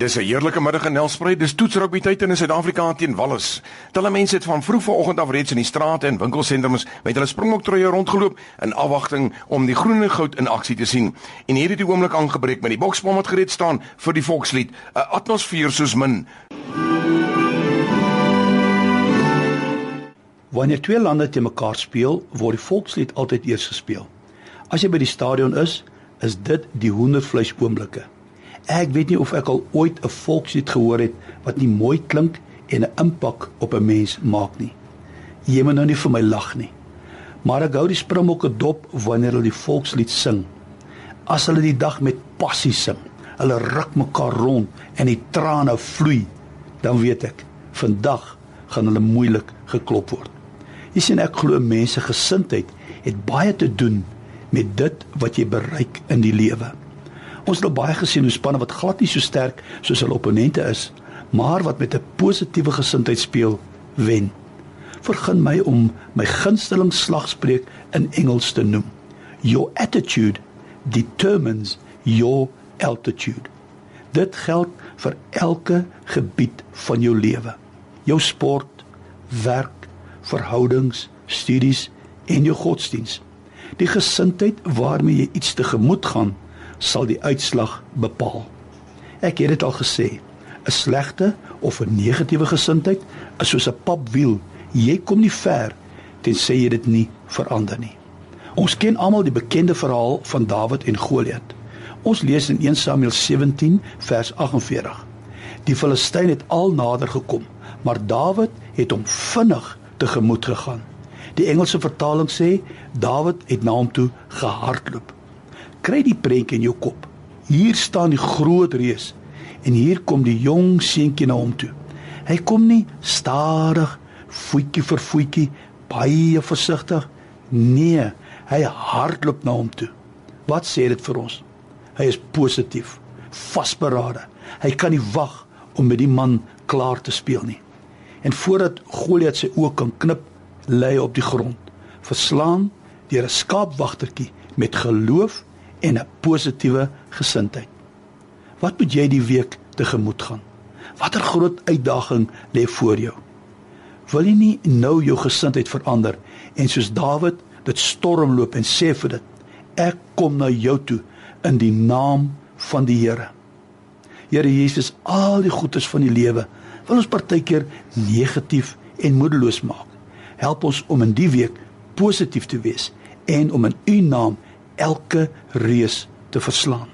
Dis 'n heerlike middag in Nelspruit. Dis toetsrugby tyd in Suid-Afrika teen Wallis. Talle mense het van vroeg vanoggend af reeds in die strate en winkelsentrums met hulle springboktroue rondgeloop in afwagting om die groen en goud in aksie te sien. En hier het die oomblik aangebreek met die boksbom wat gereed staan vir die volkslied, 'n atmosfeer soos min. Wanneer twee lande te mekaar speel, word die volkslied altyd eers gespeel. As jy by die stadion is, is dit die hoendervleis oomblikke. Ek weet nie of ek al ooit 'n volkslied gehoor het wat nie mooi klink en 'n impak op 'n mens maak nie. Jy moet nou nie vir my lag nie. Maar ek hou die springbokke dop wanneer hulle die volkslied sing. As hulle die dag met passie sing, hulle ruk mekaar rond en die trane vloei, dan weet ek, vandag gaan hulle moeilik geklop word. Jy sien ek glo mense gesindheid het baie te doen met dit wat jy bereik in die lewe. Ons het al baie gesien hoe spanne wat glad nie so sterk soos hulle opponente is, maar wat met 'n positiewe gesindheid speel, wen. Vergun my om my gunsteling slagspreuk in Engels te noem. Your attitude determines your altitude. Dit geld vir elke gebied van jou lewe. Jou sport, werk, verhoudings, studies en jou godsdiens. Die gesindheid waarmee jy iets tegemoet gaan, sal die uitslag bepaal. Ek het dit al gesê, 'n slegte of 'n negatiewe gesindheid is soos 'n papwiel. Jy kom nie ver tensy jy dit nie verander nie. Ons ken almal die bekende verhaal van Dawid en Goliat. Ons lees in 1 Samuel 17 vers 48. Die Filistyn het al nader gekom, maar Dawid het hom vinnig tegemoet gegaan. Die Engelse vertaling sê Dawid het na hom toe gehardloop kry die prentjie in jou kop. Hier staan die groot reus en hier kom die jong seentjie na hom toe. Hy kom nie stadig, voetjie vir voetjie, baie versigtig. Nee, hy hardloop na hom toe. Wat sê dit vir ons? Hy is positief, vasberade. Hy kan nie wag om met die man klaar te speel nie. En voordat Goliat sy oë kan knip, lê hy op die grond, verslaan deur 'n skaapwagtertjie met geloof en 'n positiewe gesindheid. Wat moet jy die week tegemoet gaan? Watter groot uitdaging lê voor jou? Wil jy nie nou jou gesindheid verander en soos Dawid dit stormloop en sê vir dit ek kom na jou toe in die naam van die Here. Here Jesus, al die goedes van die lewe wil ons partykeer negatief en moedeloos maak. Help ons om in die week positief te wees en om in u naam elke reus te verslaan.